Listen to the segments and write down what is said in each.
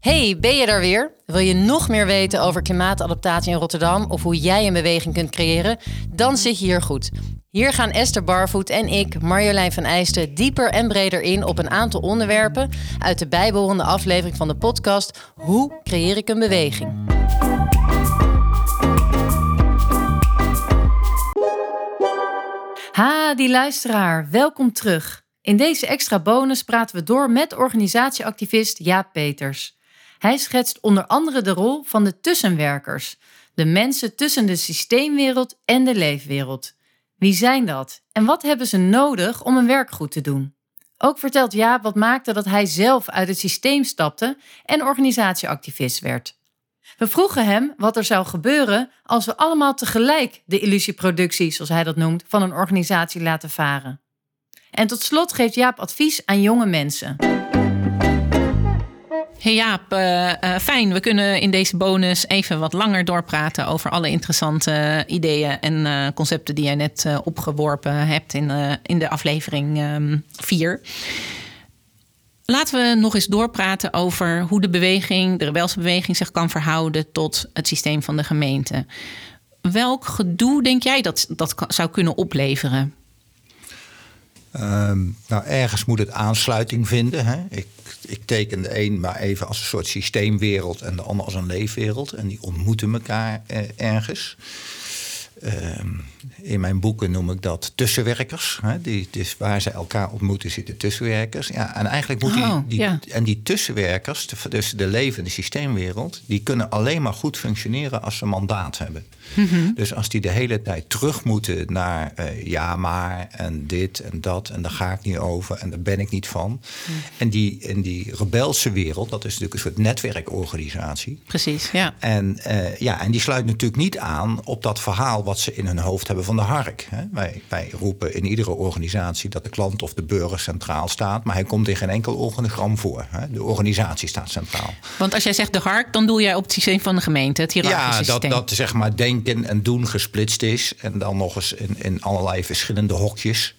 Hey, ben je daar weer? Wil je nog meer weten over klimaatadaptatie in Rotterdam of hoe jij een beweging kunt creëren? Dan zit je hier goed. Hier gaan Esther Barvoet en ik, Marjolein van Eijsten, dieper en breder in op een aantal onderwerpen uit de bijbehorende aflevering van de podcast Hoe creëer ik een beweging? Ha, die luisteraar, welkom terug. In deze extra bonus praten we door met organisatieactivist Jaap Peters. Hij schetst onder andere de rol van de tussenwerkers, de mensen tussen de systeemwereld en de leefwereld. Wie zijn dat en wat hebben ze nodig om hun werk goed te doen? Ook vertelt Jaap wat maakte dat hij zelf uit het systeem stapte en organisatieactivist werd. We vroegen hem wat er zou gebeuren als we allemaal tegelijk de illusieproductie, zoals hij dat noemt, van een organisatie laten varen. En tot slot geeft Jaap advies aan jonge mensen. Hey Jaap, uh, fijn. We kunnen in deze bonus even wat langer doorpraten over alle interessante ideeën en uh, concepten die jij net opgeworpen hebt in, in de aflevering 4. Um, Laten we nog eens doorpraten over hoe de beweging, de rebelse beweging, zich kan verhouden tot het systeem van de gemeente. Welk gedoe denk jij dat dat zou kunnen opleveren? Um, nou, ergens moet het aansluiting vinden. Hè? Ik, ik teken de een maar even als een soort systeemwereld en de ander als een leefwereld. En die ontmoeten elkaar eh, ergens. Ehm, in mijn boeken noem ik dat tussenwerkers. Hè, die, dus waar ze elkaar ontmoeten zitten tussenwerkers. Ja, en eigenlijk moet die, Oh, die ja. en die tussenwerkers, dus de levende systeemwereld, die kunnen alleen maar goed functioneren als ze mandaat hebben. Mhm. Dus als die de hele tijd terug moeten naar eh, ja maar en dit en dat en daar ga ik niet over en daar ben ik niet van. En die, en die rebelse wereld, dat is natuurlijk een soort netwerkorganisatie. Precies, ja. En, eh, ja, en die sluit natuurlijk niet aan op dat verhaal wat ze in hun hoofd hebben van de hark. Hè. Wij, wij roepen in iedere organisatie dat de klant of de burger centraal staat, maar hij komt in geen enkel organigram voor. Hè. De organisatie staat centraal. Want als jij zegt de hark, dan doe jij op het systeem van de gemeente, het Ja, hiërarchische dat, systeem. dat zeg maar denken en doen gesplitst is. En dan nog eens in, in allerlei verschillende hokjes.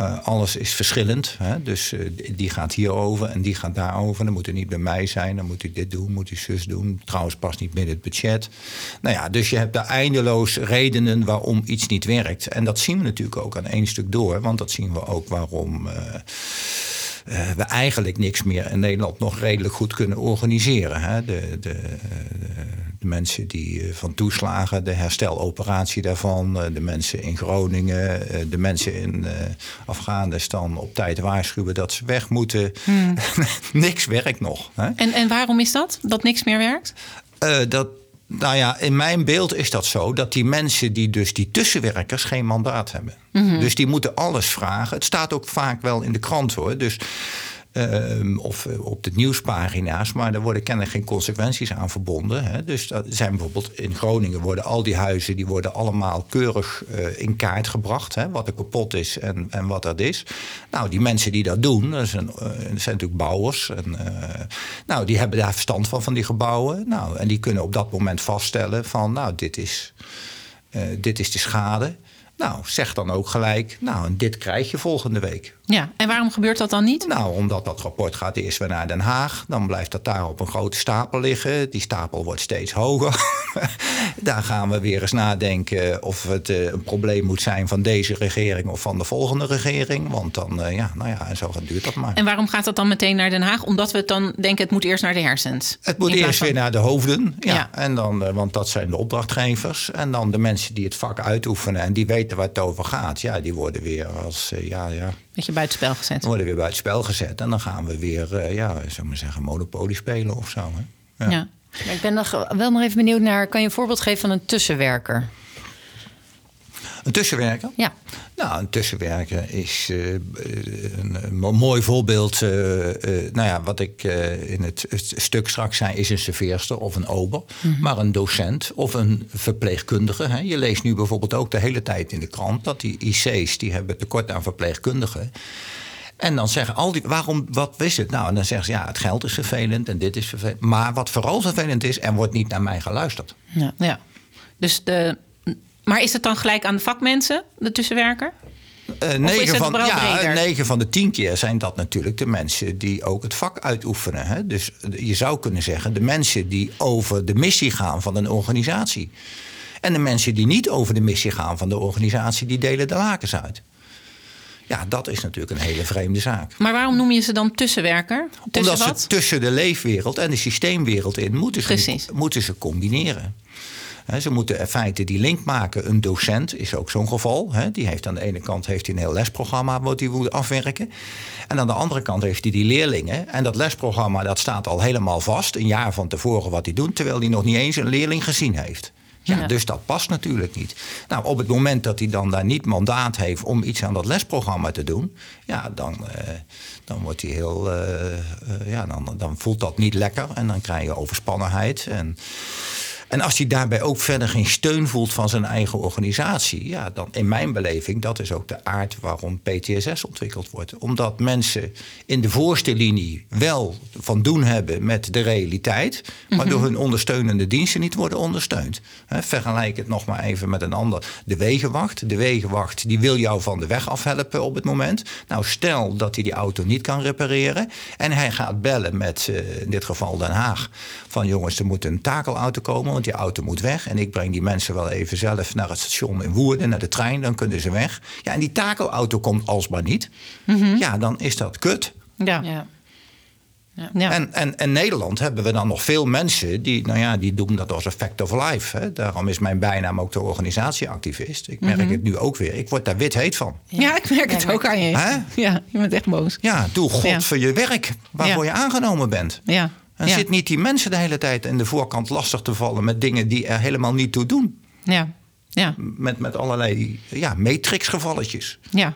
Eh, alles is verschillend. Hè? Dus eh, die gaat hierover en die gaat daarover. Dan moet u niet bij mij zijn. Dan moet u dit doen, moet u zus doen. Trouwens, past niet binnen het budget. Nou ja, dus je hebt daar eindeloos redenen waarom iets niet werkt. En dat zien we natuurlijk ook aan één stuk door. Want dat zien we ook waarom. eh, eh, we eigenlijk niks meer in Nederland nog redelijk goed kunnen organiseren. Hè? De, de, de, de mensen die eh, van toeslagen, de hersteloperatie daarvan, eh, de mensen in Groningen, eh, de mensen in eh, Afghanistan op tijd waarschuwen dat ze weg moeten. niks werkt nog. Hè? En, en waarom is dat? Dat niks meer werkt? Eh, dat, nou ja, in mijn beeld is dat zo dat die mensen die dus die tussenwerkers geen mandaat hebben. Dus die moeten alles vragen. Het staat ook vaak wel in de krant hoor. Dus, ehm, of eh, op de nieuwspagina's, maar daar worden kennelijk geen consequenties aan verbonden. Hè. Dus dat zijn bijvoorbeeld in Groningen worden al die huizen die worden allemaal keurig eh, in kaart gebracht. Hè, wat er kapot is en, en wat dat is. Nou, die mensen die dat doen, dat zijn, eh, zijn natuurlijk bouwers. En, nou, die hebben daar verstand van, van die gebouwen. Nou, en die kunnen op dat moment vaststellen van, nou, dit is, dit is de schade. Nou, zeg dan ook gelijk, nou, en dit krijg je volgende week. Ja, en waarom gebeurt dat dan niet? Nou, omdat dat rapport gaat eerst weer naar Den Haag. Dan blijft dat daar op een grote stapel liggen. Die stapel wordt steeds hoger. daar gaan we weer eens nadenken of het eh, een probleem moet zijn van deze regering of van de volgende regering. Want dan, eh, ja, nou ja, en zo duurt dat maar. En waarom gaat dat dan meteen naar Den Haag? Omdat we het dan denken, het moet eerst naar de hersens. Het moet eerst van- weer naar de hoofden. Ja. Ja. En dan, eh, want dat zijn de opdrachtgevers. En dan de mensen die het vak uitoefenen en die weten waar het over gaat. Ja, die worden weer als, eh, ja, ja, Beetje buitenspel gezet. worden weer bij het spel gezet. En dan gaan we weer, eh, ja, zou maar zeggen, monopolie spelen of zo. Hè? Ja. Maar ik ben nog wel nog even benieuwd naar, kan je een voorbeeld geven van een tussenwerker? Een tussenwerker? Ja. Nou, een tussenwerker is eh, een, een mo- mooi voorbeeld. eh, eh, nou ja, wat ik in het, het stuk straks zei, is een serveerster of een ober. Maar een docent of een verpleegkundige. Hè. Je leest nu bijvoorbeeld ook de hele tijd in de krant dat die IC's die hebben tekort aan verpleegkundigen. En dan zeggen al die, waarom, wat is het nou? En dan zeggen ze, ja, het geld is vervelend en dit is vervelend. Maar wat vooral vervelend is, er wordt niet naar mij geluisterd. Ja. ja. Dus de, maar is het dan gelijk aan de vakmensen, de tussenwerker? Uh, negen, van, ja, negen van de tien keer zijn dat natuurlijk de mensen die ook het vak uitoefenen. Hè? Dus je zou kunnen zeggen, de mensen die over de missie gaan van een organisatie. En de mensen die niet over de missie gaan van de organisatie, die delen de lakens uit. Ja, dat is natuurlijk een hele vreemde zaak. Maar waarom noem je ze dan tussenwerker? Tussen Omdat wat? ze tussen de leefwereld en de systeemwereld in moeten, ze, moeten ze combineren. Ze moeten in feite die link maken. Een docent is ook zo'n geval. die heeft aan de ene kant heeft hij een heel lesprogramma wat hij moet afwerken. En aan de andere kant heeft hij die leerlingen. En dat lesprogramma dat staat al helemaal vast. Een jaar van tevoren wat hij doet. Terwijl hij nog niet eens een leerling gezien heeft. Ja, Dus dat past natuurlijk niet. Nou, op het moment dat hij dan daar niet mandaat heeft om iets aan dat lesprogramma te doen, ja, dan, uh, dan wordt hij heel. Uh, uh, ja, dan, dan voelt dat niet lekker en dan krijg je overspannenheid. En en als hij daarbij ook verder geen steun voelt van zijn eigen organisatie, ja, dan in mijn beleving, dat is ook de aard waarom PTSS ontwikkeld wordt. Omdat mensen in de voorste linie wel van doen hebben met de realiteit, maar mhm. door hun ondersteunende diensten niet worden ondersteund. vergelijk het nog maar even met een ander. De wegenwacht. De wegenwacht die wil jou van de weg afhelpen op het moment. Nou, stel dat hij die auto niet kan repareren en hij gaat bellen met, uh, in dit geval Den Haag, van jongens, er moet een takelauto komen want die auto moet weg. En ik breng die mensen wel even zelf naar het station in Woerden, naar de trein, dan kunnen ze weg. Ja, en die takelauto komt alsmaar niet. Mhm. Ja, dan is dat kut. Ja. ja. Ja. En, en in Nederland hebben we dan nog veel mensen die, nou ja, die doen dat als effect of life. Hè. Daarom is mijn bijnaam ook de organisatieactivist. Ik merk mhm. het nu ook weer. Ik word daar wit heet van. Ja, ik merk het ook aan je. Ja, je bent echt boos. Ja, doe God voor je werk waarvoor je aangenomen bent. Ja. En zit niet die mensen de hele tijd in de voorkant lastig te vallen met dingen die er helemaal niet toe doen. Ja. ja. Met, met allerlei ja, matrixgevalletjes. Ja.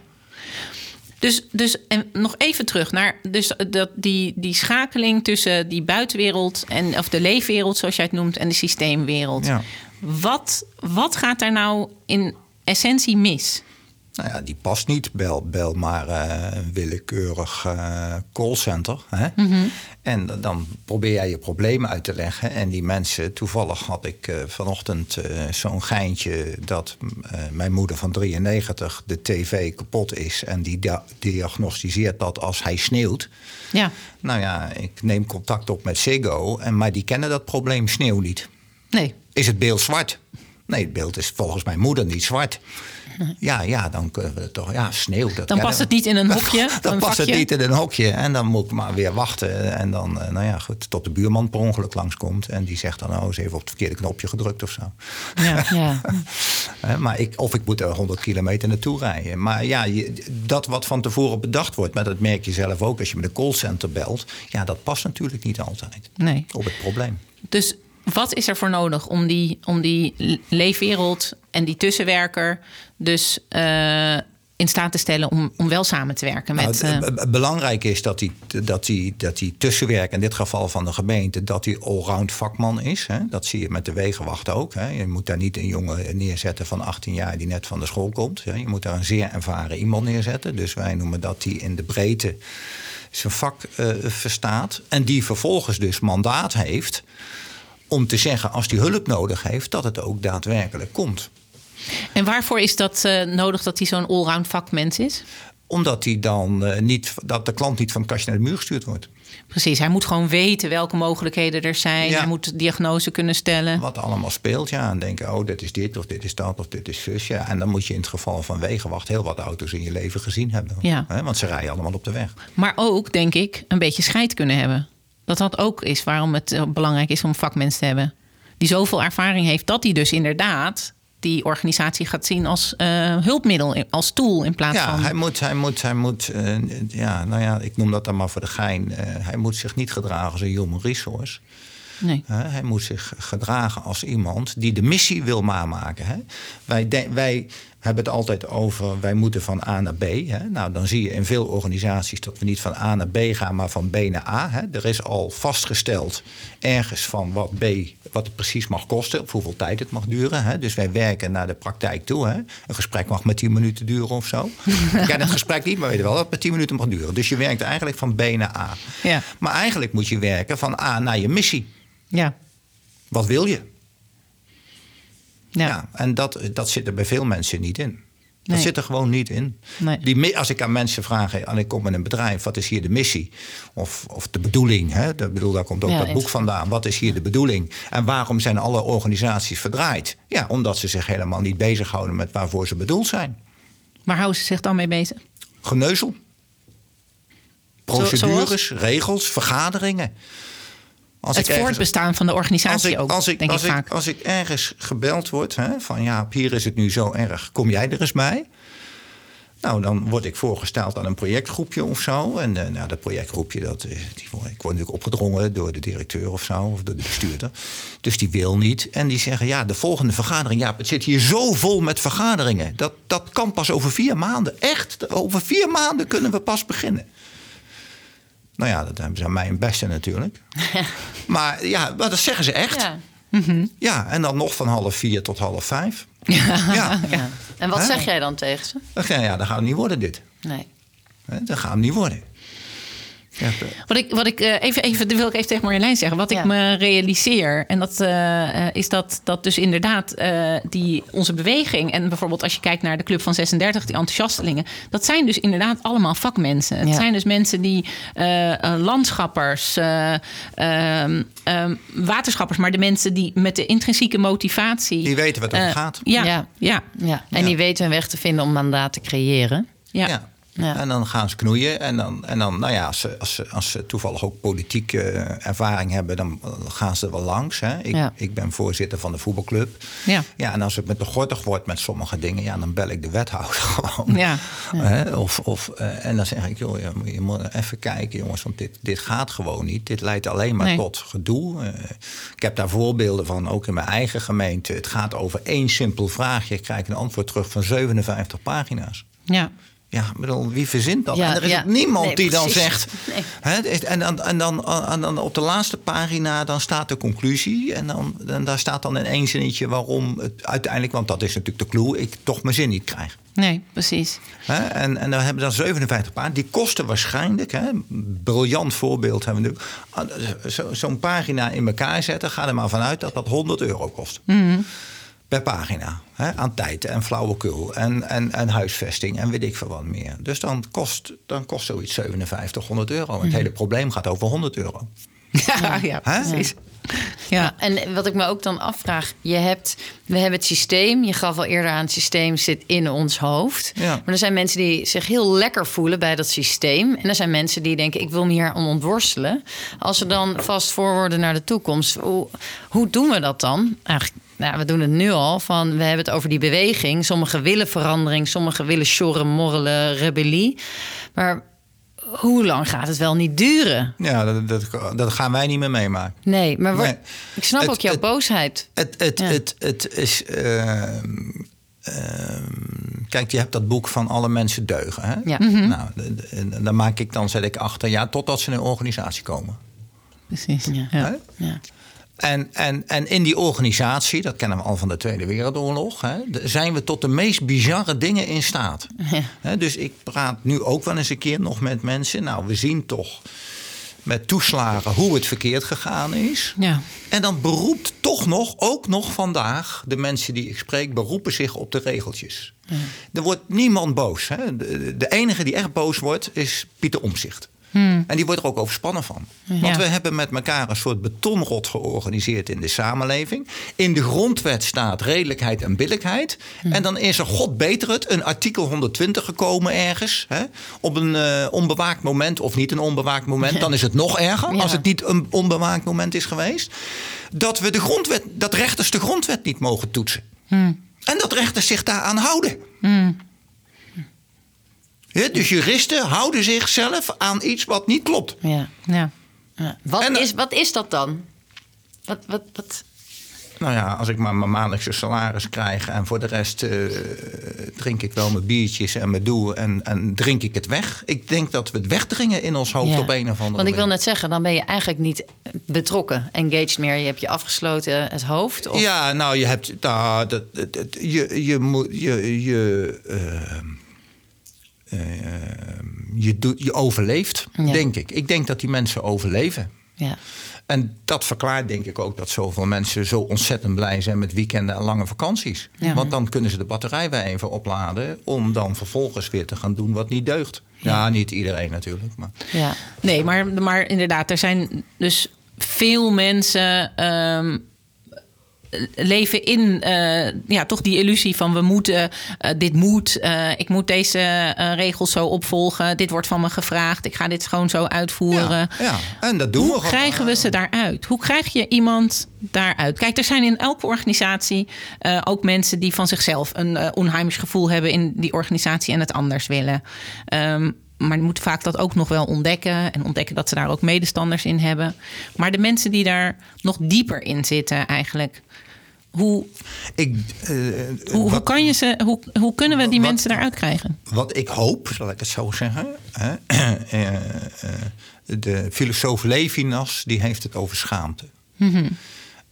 Dus, dus en nog even terug naar dus dat, die, die schakeling tussen die buitenwereld en of de leefwereld, zoals jij het noemt, en de systeemwereld. Ja. Wat, wat gaat daar nou in essentie mis? Nou ja, die past niet. Bel, bel maar uh, een willekeurig uh, callcenter. Hè? Mhm. En dan probeer jij je problemen uit te leggen. En die mensen, toevallig had ik uh, vanochtend zo'n geintje dat mijn moeder van 93 de tv kapot is. En die diagnosticeert dat als hij sneeuwt. Ja. Nou ja, ik neem contact op met Ziggo. En, maar die kennen dat probleem sneeuw niet. Nee. Is het beeld zwart? Nee, het beeld is volgens mijn moeder niet zwart. Ja, ja, dan kunnen we toch. Ja, sneeuw. Dat, dan past het niet in een hokje. dan past het niet in een hokje. En dan moet ik maar weer wachten. En dan, eh, nou ja, goed, tot de buurman per ongeluk langskomt. En die zegt dan, oh, eens even op het verkeerde knopje gedrukt of zo. Ja, ja. maar ik, of ik moet er 100 kilometer naartoe rijden. Maar ja, dat wat van tevoren bedacht wordt, maar dat merk je zelf ook als je met een callcenter belt. Ja, dat past natuurlijk niet altijd nee. op het probleem. Dus wat is er voor nodig om die, om die leefwereld en die tussenwerker dus uh, in staat te stellen om, om wel samen te werken met. Nou, uh... Belangrijk is dat die, dat, die, dat die tussenwerker, in dit geval van de gemeente, dat die allround vakman is. Hè. Dat zie je met de wegenwacht ook. Hè. Je moet daar niet een jongen neerzetten van 18 jaar die net van de school komt. Hè. Je moet daar een zeer ervaren iemand neerzetten. Dus wij noemen dat die in de breedte zijn vak uh, verstaat. En die vervolgens dus mandaat heeft om te zeggen als hij hulp nodig heeft, dat het ook daadwerkelijk komt. En waarvoor is dat uh, nodig dat hij zo'n allround vakmens is? Omdat hij dan uh, niet, dat de klant niet van het kastje naar de muur gestuurd wordt. Precies, hij moet gewoon weten welke mogelijkheden er zijn. Hij moet diagnose kunnen stellen. Wat allemaal speelt, ja. En denken, oh, dit is dit, of dit is dat, of dit is zus. Ja. En dan moet je in het geval van wegenwacht heel wat auto's in je leven gezien hebben. Ja. Want ze rijden allemaal op de weg. Maar ook, denk ik, een beetje scheid kunnen hebben. Dat dat ook is waarom het eh, belangrijk is om vakmens te hebben. Die zoveel ervaring heeft dat hij dus inderdaad die organisatie gaat zien als uh, hulpmiddel, als tool in plaats ja, van. Hij moet, hij moet, hij moet, uh, ja, nou ja, ik noem dat dan maar voor de gein. Uh, hij moet zich niet gedragen als een human resource. Nee. hij moet zich gedragen als iemand die de missie wil namaken. Hè? Wij, wij hebben het altijd over wij moeten van A naar B. Hè? Nou, dan zie je in veel organisaties dat we niet van A naar B gaan, maar van B naar A. Hè? Er is al vastgesteld ergens van wat B, wat het precies mag kosten, of hoeveel tijd het mag duren. Hè? Dus wij werken naar de praktijk toe. Hè? Een gesprek mag maar 10 minuten duren of zo. Ik ken het gesprek niet, maar weet je wel dat het maar 10 minuten mag duren. Dus je werkt eigenlijk van B naar A. Ja. Maar eigenlijk moet je werken van A naar je missie. Ja. Wat wil je? Ja. ja. en dat, dat zit er bij veel mensen niet in. Dat Nee. zit er gewoon niet in. Nee. Die, als ik aan mensen vraag, en ik kom met een bedrijf, wat is hier de missie? Of, of de bedoeling? Hè? Dat bedoel, daar komt ook Ja, dat boek vandaan. Wat is hier de bedoeling? En waarom zijn alle organisaties verdraaid? Ja, omdat ze zich helemaal niet bezighouden met waarvoor ze bedoeld zijn. Waar houden ze zich dan mee bezig? Geneuzel. Procedures, zoals? regels, vergaderingen. Als het ergens- voortbestaan van de organisatie als ik, ook, als ik, denk als ik vaak. Als ik ergens gebeld word hè, van ja, hier is het nu zo erg, kom jij er eens bij? Nou, dan word ik voorgesteld aan een projectgroepje of zo. En eh, nou, dat projectgroepje, dat, eh, die, ik word natuurlijk opgedrongen door de directeur of zo, of door de bestuurder. Dus die wil niet. En die zeggen, ja, de volgende vergadering, ja, het zit hier zo vol met vergaderingen. Dat, dat kan pas over vier maanden. Echt, over vier maanden kunnen we pas beginnen. Nou ja, dat hebben ze aan mij een beste natuurlijk. maar ja, maar dat zeggen ze echt. Ja. Ja, en dan nog van half vier tot half vijf. Ja. Ja. En wat zeg jij dan tegen ze? Dan zeg je, ja, dat gaat het niet worden dit. Nee. Hè, Dat gaat het niet worden. Ja, Wat ik, wat ik eh, even, even, dat wil ik even tegen Marjolein zeggen. Wat Ja. ik me realiseer. En dat eh, eh, is dat, dat dus inderdaad eh, die, onze beweging. En bijvoorbeeld als je kijkt naar de Club van 36, die enthousiastelingen. Dat zijn dus inderdaad allemaal vakmensen. Het Ja. zijn dus mensen die eh, eh, landschappers, eh, ehm, ehm, waterschappers. Maar de mensen die met de intrinsieke motivatie. Die weten wat er gaat. Ja, Ja. ja. En die weten een weg te vinden om mandaat te creëren. ja. Ja. En dan gaan ze knoeien. En dan, en dan nou ja, als ze, als ze, als ze toevallig ook politieke eh, ervaring hebben, dan gaan ze er wel langs. Hè. Ik, Ja. ik ben voorzitter van de voetbalclub. Ja. ja, en als het met de gortig wordt met sommige dingen, ja, dan bel ik de wethouder gewoon. Ja. Hè, Of, of, eh, en dan zeg ik, joh, je moet- even kijken, jongens, want dit, dit gaat gewoon niet. Dit leidt alleen maar Nee. tot gedoe. Eh, ik heb daar voorbeelden van, ook in mijn eigen gemeente. Het gaat over één simpel vraagje. Ik krijg een antwoord terug van 57 pagina's. ja. Ja, bedoel, wie verzint dat? Ja, en er is ja. niemand Nee, die dan zegt. Nee. Hè, en, dan, en, dan, en dan op de laatste pagina dan staat de conclusie. En, dan, en daar staat dan in één zinnetje waarom het uiteindelijk, want dat is natuurlijk de clue, ik toch mijn zin niet krijg. Nee, precies. Hè? En, en dan hebben we dan 57 pagina's. Die kosten waarschijnlijk, hè, briljant voorbeeld hebben we nu. Ah, zo- Zo'n pagina in elkaar zetten, ga er maar vanuit dat dat 100 euro kost. Per pagina. Hè, aan tijd en flauwekul en, en, en huisvesting en weet ik veel wat meer. Dus dan kost, dan kost zoiets 5700 euro. Het hele probleem gaat over 100 euro. Ja, ja, Hè? precies. Ja. En wat ik me ook dan afvraag, je hebt, we hebben het systeem, je gaf al eerder aan, het systeem zit in ons hoofd. Ja. Maar er zijn mensen die zich heel lekker voelen bij dat systeem. En er zijn mensen die denken, ik wil me hier om ontworstelen. Als we dan vast voorwoorden naar de toekomst, hoe, hoe doen we dat dan? Eigenlijk, nou, we doen het nu al, van we hebben het over die beweging. Sommigen willen verandering, sommigen willen sjorren, morrelen, rebellie. Maar hoe lang gaat het wel niet duren? Ja, dat, dat, dat gaan wij niet meer meemaken. Nee, maar wat- Nee. ik snap Het- ook jouw het- boosheid. Het, het, Ja. het, het is. ehm, ehm, kijk, je hebt dat boek van alle mensen deugen. Hè? Ja. Nou, en dan maak ik dan zet ik achter, ja, totdat ze in een organisatie komen. Precies. Ja. Hè? Ja. En, en, en in die organisatie, dat kennen we al van de Tweede Wereldoorlog, hè, zijn we tot de meest bizarre dingen in staat. Ja. Hè, dus ik praat nu ook wel eens een keer nog met mensen. Nou, we zien toch met toeslagen hoe het verkeerd gegaan is. Ja. En dan beroept toch nog, ook nog vandaag, de mensen die ik spreek, beroepen zich op de regeltjes. Er wordt niemand boos. Hè. De, de enige die echt boos wordt, is Pieter Omzicht. En die wordt er ook overspannen van. Want we hebben met elkaar een soort betonrot georganiseerd in de samenleving. In de grondwet staat redelijkheid en billijkheid. En dan is er, god beter het, een artikel 120 gekomen ergens. Hè, op een eh, onbewaakt moment of niet een onbewaakt moment. Dan is het nog erger Ja. als het niet een onbewaakt moment is geweest. Dat, we de grondwet, dat rechters de grondwet niet mogen toetsen. En dat rechters zich daaraan houden. Dus juristen houden zichzelf aan iets wat niet klopt. Ja. Ja. Ja. Wat, En- is, wat is dat dan? Wat, wat, wat? Nou ja, als ik maar mijn maandelijkse salaris krijg en voor de rest eh, drink ik wel mijn biertjes en mijn doel en, en drink ik het weg. Ik denk dat we het wegdringen in ons hoofd Ja. op een of andere Want ik wil net zeggen, dan ben je eigenlijk niet betrokken, engaged meer. Je hebt je afgesloten het hoofd. Of... Ja, nou, je hebt. Nou, dat, dat, dat- je, je moet. Je, je, ehm, je, doet, je overleeft, Ja. denk ik. Ik denk dat die mensen overleven. Ja. En dat verklaart denk ik ook dat zoveel mensen zo ontzettend blij zijn met weekenden en lange vakanties. Ja. Want dan kunnen ze de batterij weer even opladen om dan vervolgens weer te gaan doen wat niet deugt. Ja, niet iedereen natuurlijk. Maar. ja. Nee, maar, maar inderdaad, er zijn dus veel mensen ehm, leven in eh, ja, toch die illusie van we moeten, eh, dit moet, eh, ik moet deze regels zo opvolgen, dit wordt van me gevraagd, ik ga dit gewoon zo uitvoeren. Ja, ja, en dat doen we Hoe krijgen we ze daaruit? Hoe krijg je iemand daaruit? Kijk, er zijn in elke organisatie ook mensen die van zichzelf een onheimisch gevoel hebben in die organisatie en het anders willen. Ehm, maar die moeten vaak dat ook nog wel ontdekken en ontdekken dat ze daar ook medestanders in hebben. Maar de mensen die daar nog dieper in zitten, eigenlijk. Hoe, Ik, eh, hoe, kan je ze, hoe, hoe kunnen we die Wat- mensen daaruit krijgen? Wat ik hoop, zal ik het zo zeggen. Hè, eh, eh, de filosoof Levinas die heeft het over schaamte.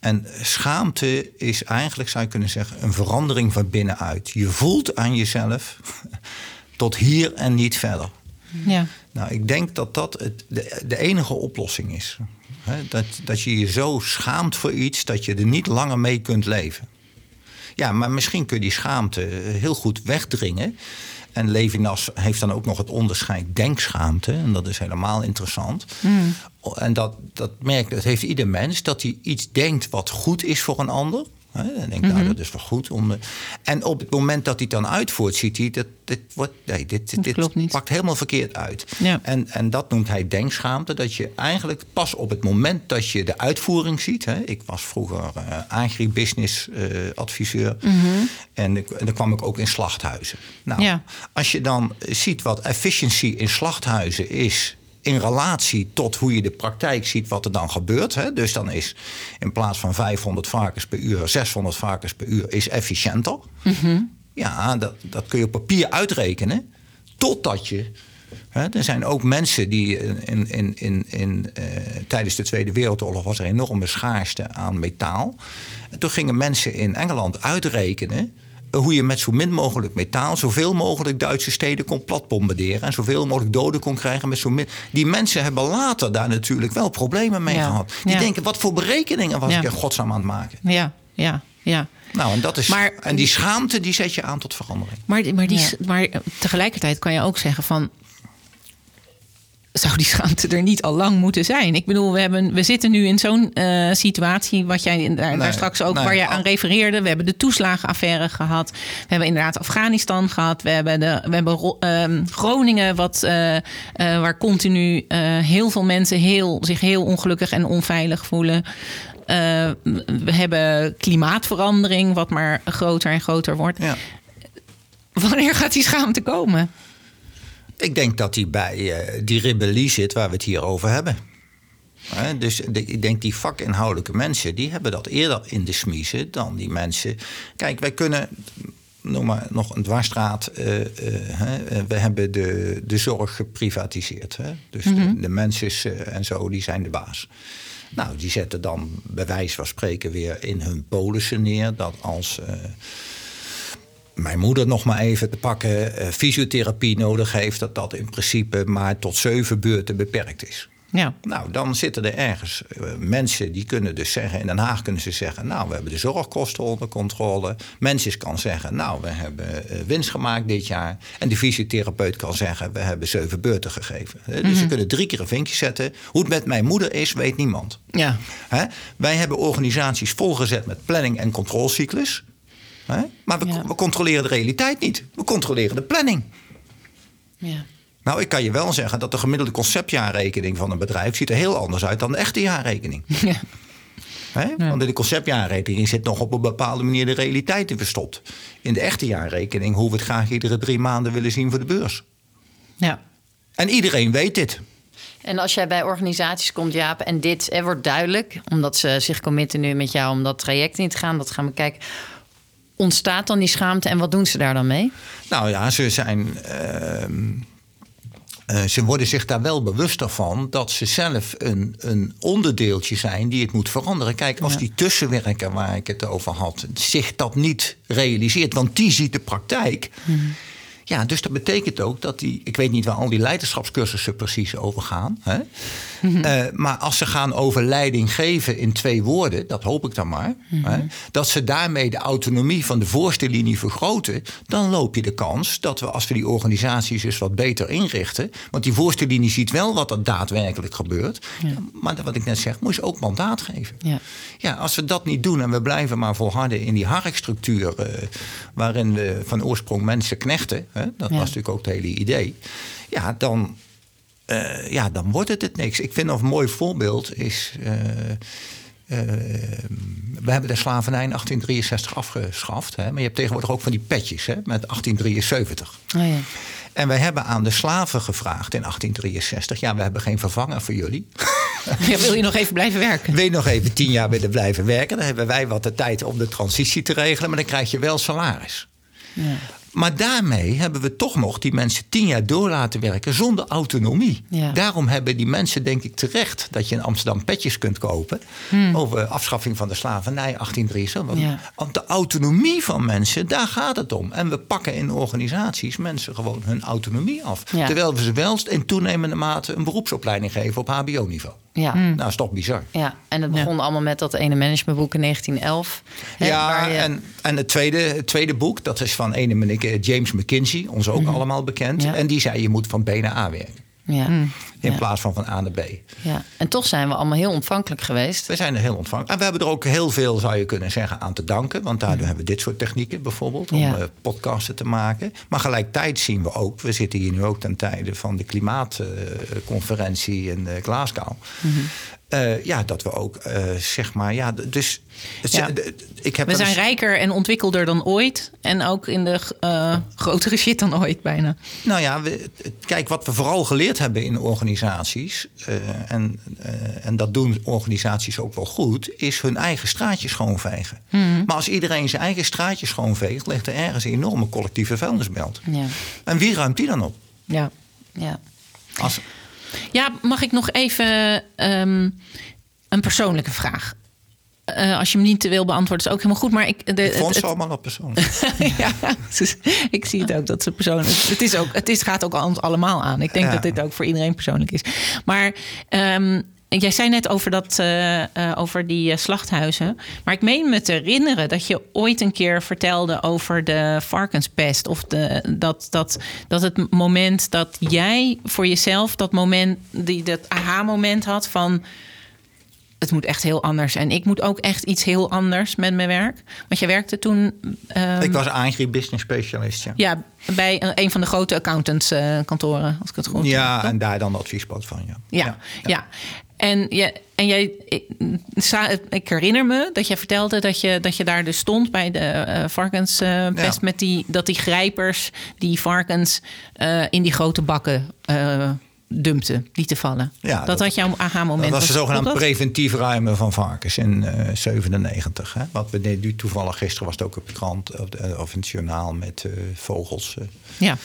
En schaamte is eigenlijk, zou je kunnen zeggen, een verandering van binnenuit. Je voelt aan jezelf tot hier en niet verder. Ja. Nou, ik denk dat dat het, de, de enige oplossing is. Dat, dat je je zo schaamt voor iets dat je er niet langer mee kunt leven. Ja, maar misschien kun je die schaamte heel goed wegdringen. En Levinas heeft dan ook nog het onderscheid denkschaamte. En dat is helemaal interessant. En dat, dat merkt, dat heeft ieder mens, dat hij iets denkt wat goed is voor een ander. Dan denkt nou, dat is wel goed. Om de- en op het moment dat hij het dan uitvoert, ziet hij dat dit, wordt, nee, dit, dit, pakt helemaal verkeerd uit. Ja. En, en dat noemt hij denkschaamte. Dat je eigenlijk pas op het moment dat je de uitvoering ziet. Hè, ik was vroeger eh agribusiness eh, adviseur. En, ik- en dan kwam ik ook in slachthuizen. Nou, Ja. als je dan ziet wat efficiency in slachthuizen is in relatie tot hoe je de praktijk ziet wat er dan gebeurt. Hè? Dus dan is in plaats van 500 varkens per uur, 600 varkens per uur is efficiënter. Ja, dat, dat kun je op papier uitrekenen. Totdat je. Hè, er zijn ook mensen die in, in, in, in, eh, tijdens de Tweede Wereldoorlog was er enorme schaarste aan metaal. En toen gingen mensen in Engeland uitrekenen hoe je met zo min mogelijk metaal zoveel mogelijk Duitse steden kon platbombarderen en zoveel mogelijk doden kon krijgen met zo min. Die mensen hebben later daar natuurlijk wel problemen mee Ja, gehad. Die ja. denken, wat voor berekeningen was Ja. ik in godsnaam aan het maken? Ja, ja, ja. Nou, en, dat is, Maar- en die schaamte die zet je aan tot verandering. Maar, maar, die, Ja. maar tegelijkertijd kan je ook zeggen van... Zou die schaamte er niet al lang moeten zijn? Ik bedoel, we, hebben, we zitten nu in zo'n eh, situatie... wat jij daar, straks ook nee, waar je aan refereerde. We hebben de toeslagenaffaire gehad. We hebben inderdaad Afghanistan gehad. We hebben, de, we hebben ehm, Groningen, wat, eh, eh, waar continu heel veel mensen heel, zich heel ongelukkig en onveilig voelen. We hebben klimaatverandering, wat maar groter en groter wordt. Ja. Wanneer gaat die schaamte komen? Ik denk dat die bij eh, die rebellie zit waar we het hier over hebben. Dus de- ik denk die vakinhoudelijke mensen, die hebben dat eerder in de smiezen dan die mensen. Kijk, wij kunnen, noem maar nog een dwarsstraat. eh, eh, we hebben de, de zorg geprivatiseerd. Hè? Dus de, de mensen en zo, die zijn de baas. Nou, die zetten dan bij wijze van spreken weer in hun polissen neer dat als. Mijn moeder nog maar even te pakken, eh, fysiotherapie nodig heeft, dat dat in principe maar tot zeven beurten beperkt is. Ja. Nou, dan zitten er ergens eh, mensen die kunnen dus zeggen, in Den Haag kunnen ze zeggen, nou, we hebben de zorgkosten onder controle. Mensen kan zeggen, nou, we hebben eh, winst gemaakt dit jaar. En de fysiotherapeut kan zeggen, we hebben zeven beurten gegeven. Dus ze kunnen drie keer een vinkje zetten. Hoe het met mijn moeder is, weet niemand. Ja. Hè? Wij hebben organisaties volgezet met planning en controlecyclus. Hè? Maar we, Ja. we controleren de realiteit niet. We controleren de planning. Ja. Nou, ik kan je wel zeggen dat de gemiddelde conceptjaarrekening van een bedrijf ziet er heel anders uit dan de echte jaarrekening. Ja. Hè? Want in de conceptjaarrekening zit nog op een bepaalde manier de realiteit in verstopt. In de echte jaarrekening hoe we het graag iedere drie maanden willen zien voor de beurs. ja. En iedereen weet dit. En als jij bij organisaties komt, Jaap, en dit er wordt duidelijk, omdat ze zich committen nu met jou om dat traject in te gaan, dat gaan we kijken. Ontstaat dan die schaamte en wat doen ze daar dan mee? Nou ja, ze zijn. ehm, eh, ze worden zich daar wel bewuster van dat ze zelf een, een onderdeeltje zijn die het moet veranderen. Kijk, als die tussenwerker waar ik het over had, zich dat niet realiseert, want die ziet de praktijk. Ja, dus dat betekent ook dat die, ik weet niet waar al die leiderschapscursussen precies over gaan. Hè? Eh, maar als ze gaan over leiding geven in twee woorden, dat hoop ik dan maar, hè, dat ze daarmee de autonomie van de voorste linie vergroten, dan loop je de kans dat we als we die organisaties dus wat beter inrichten, want die voorste linie ziet wel wat er daadwerkelijk gebeurt, maar wat ik net zeg, moet je ook mandaat geven. Ja. Ja, als we dat niet doen en we blijven maar volharden in die harkstructuur, eh, waarin we van oorsprong mensen knechten, hè, dat Ja. was natuurlijk ook het hele idee, ja, dan, eh, ja, dan wordt het het niks. Ik vind nog een mooi voorbeeld is. eh, eh, we hebben de slavernij in 1863 afgeschaft. Hè, maar je hebt tegenwoordig ook van die petjes hè, met 1873. Oh ja. En wij hebben aan de slaven gevraagd in 1863: ja, we hebben geen vervanger voor jullie. Ja, wil je nog even blijven werken? Wil je nog even tien jaar willen blijven werken? Dan hebben wij wat de tijd om de transitie te regelen, maar dan krijg je wel salaris. Ja. Maar daarmee hebben we toch nog die mensen tien jaar door laten werken zonder autonomie. Ja. Daarom hebben die mensen, denk ik, terecht dat je in Amsterdam petjes kunt kopen over afschaffing van de slavernij 1873. Want, Hmm. Ja. want de autonomie van mensen, daar gaat het om. En we pakken in organisaties mensen gewoon hun autonomie af. Ja. Terwijl we ze wel in toenemende mate een beroepsopleiding geven op HBO-niveau. Ja. Nou, dat is toch bizar. ja, en het begon allemaal met dat ene managementboek in 1911. hè, ja, waar je- en, en het, tweede, het tweede boek, dat is van ene meneer eh, James McKinsey, ons ook allemaal bekend. Mhm. Ja. En die zei: je moet van B naar A werken. Ja, In Ja. plaats van van A naar B. ja. En toch zijn we allemaal heel ontvankelijk geweest. We zijn er heel ontvankelijk. En we hebben er ook heel veel, zou je kunnen zeggen, aan te danken. Want daardoor hebben we dit soort technieken bijvoorbeeld. Om Ja. eh, podcasten te maken. Maar gelijkertijd zien we ook. We zitten hier nu ook ten tijde van de klimaatconferentie in eh, Glasgow. Mhm. Eh, ja, dat we ook, eh, zeg maar, ja, dus... Ja. ik heb We zijn eens- rijker en ontwikkelder dan ooit. En ook in de eh, grotere shit dan ooit bijna. Nou ja, we, kijk, wat we vooral geleerd hebben in organisaties, en, en dat doen organisaties ook wel goed, is hun eigen straatje schoonvegen. Maar als iedereen zijn eigen straatje schoonveegt, ligt er ergens een enorme collectieve vuilnisbelt. Ja, En wie ruimt die dan op? Ja. ja. Als, Ja, mag ik nog even ehm, een persoonlijke vraag? Eh, als je hem niet wil beantwoorden, is ook helemaal goed. Maar ik, de, ik vond het- ze allemaal op persoon. ja, dus ik zie het ook dat ze persoonlijk. Het, is ook, het is, gaat ook ons allemaal aan. Ik denk Ja. dat dit ook voor iedereen persoonlijk is. Maar ehm, jij zei net over, dat, eh, eh, over die eh, slachthuizen. Maar ik meen me te herinneren dat je ooit een keer vertelde over de varkenspest. Of de, dat, dat, dat het moment dat jij voor jezelf dat moment, die, dat aha-moment had van het moet echt heel anders. En ik moet ook echt iets heel anders met mijn werk. Want je werkte toen. ehm, ik was agri-business specialist, ja. ja, bij een, een van de grote accountantskantoren, als ik het goed Ja, heb. en daar dan de adviespad van, ja. Ja, ja. En, je, en jij, ik, herinner me dat je vertelde dat je, dat je daar dus stond bij de eh, varkenspest. Ja. met die, dat die grijpers die varkens eh, in die grote bakken eh dumpten, lieten vallen. Ja, dat, dat- had jouw aha-moment. Dat was de zogenaamd preventief ruimen van varkens in eh 97. Hè? Wat we nu toevallig gisteren was het ook op de krant of, de- of in het journaal met eh, vogels. eh. Ja.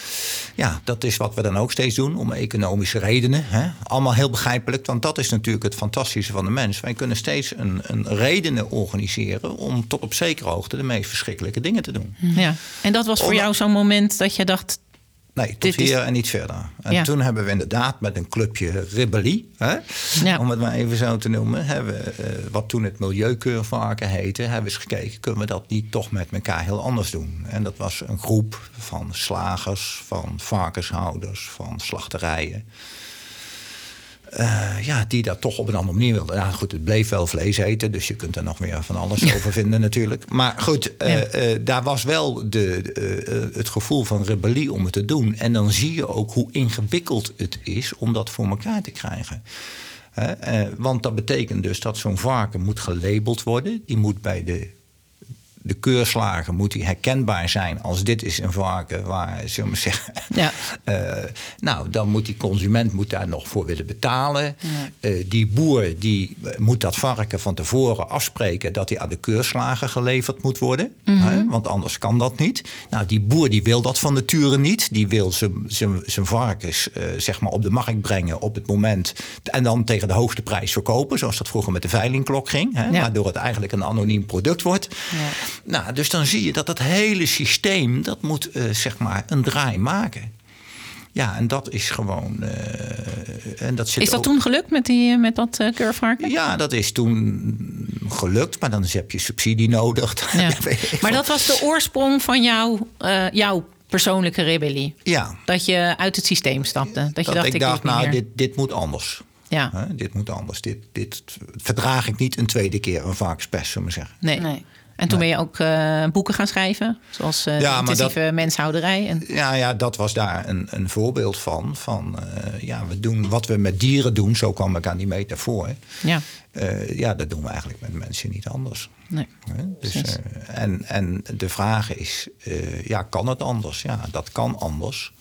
Ja, dat is wat we dan ook steeds doen om economische redenen. Hè? Allemaal heel begrijpelijk, want dat is natuurlijk het fantastische van de mens. Wij kunnen steeds een, een redenen organiseren om tot op zekere hoogte de meest verschrikkelijke dingen te doen. ja. En dat was voor jou zo'n moment dat je dacht... Nee, tot Dit is- hier en niet verder. En Ja. toen hebben we inderdaad met een clubje rebellie, hè, Ja. om het maar even zo te noemen, hebben eh, wat toen het Milieukeurvarken heette, hebben we eens gekeken, kunnen we dat niet toch met elkaar heel anders doen? En dat was een groep van slagers, van varkenshouders, van slachterijen. Eh, ja, die dat toch op een andere manier wilden. Ja, goed, het bleef wel vlees eten, dus je kunt er nog meer van alles over vinden natuurlijk. Maar goed, eh, Ja. eh, daar was wel de, het gevoel van rebellie om het te doen. En dan zie je ook hoe ingewikkeld het is om dat voor elkaar te krijgen. Want dat betekent dus dat zo'n varken moet gelabeld worden. Die moet bij de, de keurslagen moet die herkenbaar zijn als dit is een varken waar, zullen we zeggen... Ja. Eh, nou, dan moet die consument moet daar nog voor willen betalen. Eh, die boer die eh, moet dat varken van tevoren afspreken dat hij aan de keurslager geleverd moet worden. hè, want anders kan dat niet. Nou, die boer die wil dat van nature niet. Die wil zijn- varkens zeg maar op de markt brengen op het moment. En dan tegen de hoogste prijs verkopen. Zoals dat vroeger met de veilingklok ging. Hè, Ja. Waardoor het eigenlijk een anoniem product wordt. Nou, dus dan zie je dat dat hele systeem, dat moet eh, zeg maar een draai maken. Ja, en dat is gewoon. eh, en dat zit Is dat ook- toen gelukt met, die, met dat uh, curvevarken? Ja, dat is toen gelukt, maar dan heb je subsidie nodig. Ja. Maar dat was de oorsprong van jouw, eh, jouw persoonlijke rebellie. Ja, Dat je uit het systeem stapte. Dat, je dacht, ik ik dacht, nou, meer. dit, dit moet anders. Ja, Hè, dit moet anders. Dit, dit verdraag ik niet een tweede keer een varkenspest, zullen we zeggen. nee. Nee. En toen ben je ook eh, boeken gaan schrijven. Zoals eh Ja, intensieve menshouderij. En, Ja, ja, dat was daar een, een voorbeeld van. van eh, ja, we doen wat we met dieren doen, zo kwam ik aan die metafoor. ja, ja, dat doen we eigenlijk met mensen niet anders. nee. Dus, en, en de vraag is, ja, kan het anders? Ja, dat kan anders.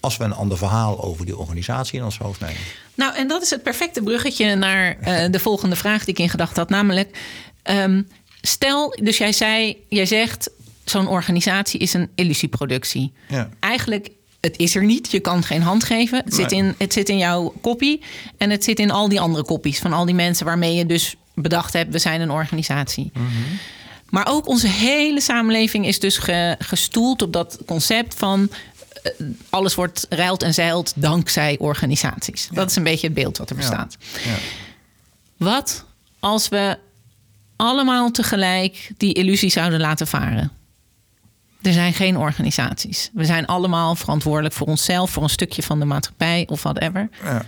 Als we een ander verhaal over die organisatie in ons hoofd nemen. Nou, en dat is het perfecte bruggetje naar de volgende vraag die ik in gedachten had. Namelijk, ehm, stel, dus jij zei, jij zegt, zo'n organisatie is een illusieproductie. Ja. Eigenlijk, het is er niet. Je kan geen hand geven. Het, zit in, het zit in jouw kopie. En het zit in al die andere kopies van al die mensen waarmee je dus bedacht hebt, we zijn een organisatie. Maar ook onze hele samenleving is dus ge- gestoeld op dat concept van eh, alles wordt ruilt en zeilt dankzij organisaties. Dat is een beetje het beeld wat er bestaat. Ja. Wat als we allemaal tegelijk die illusie zouden laten varen? Er zijn geen organisaties. We zijn allemaal verantwoordelijk voor onszelf, voor een stukje van de maatschappij of whatever. Ja.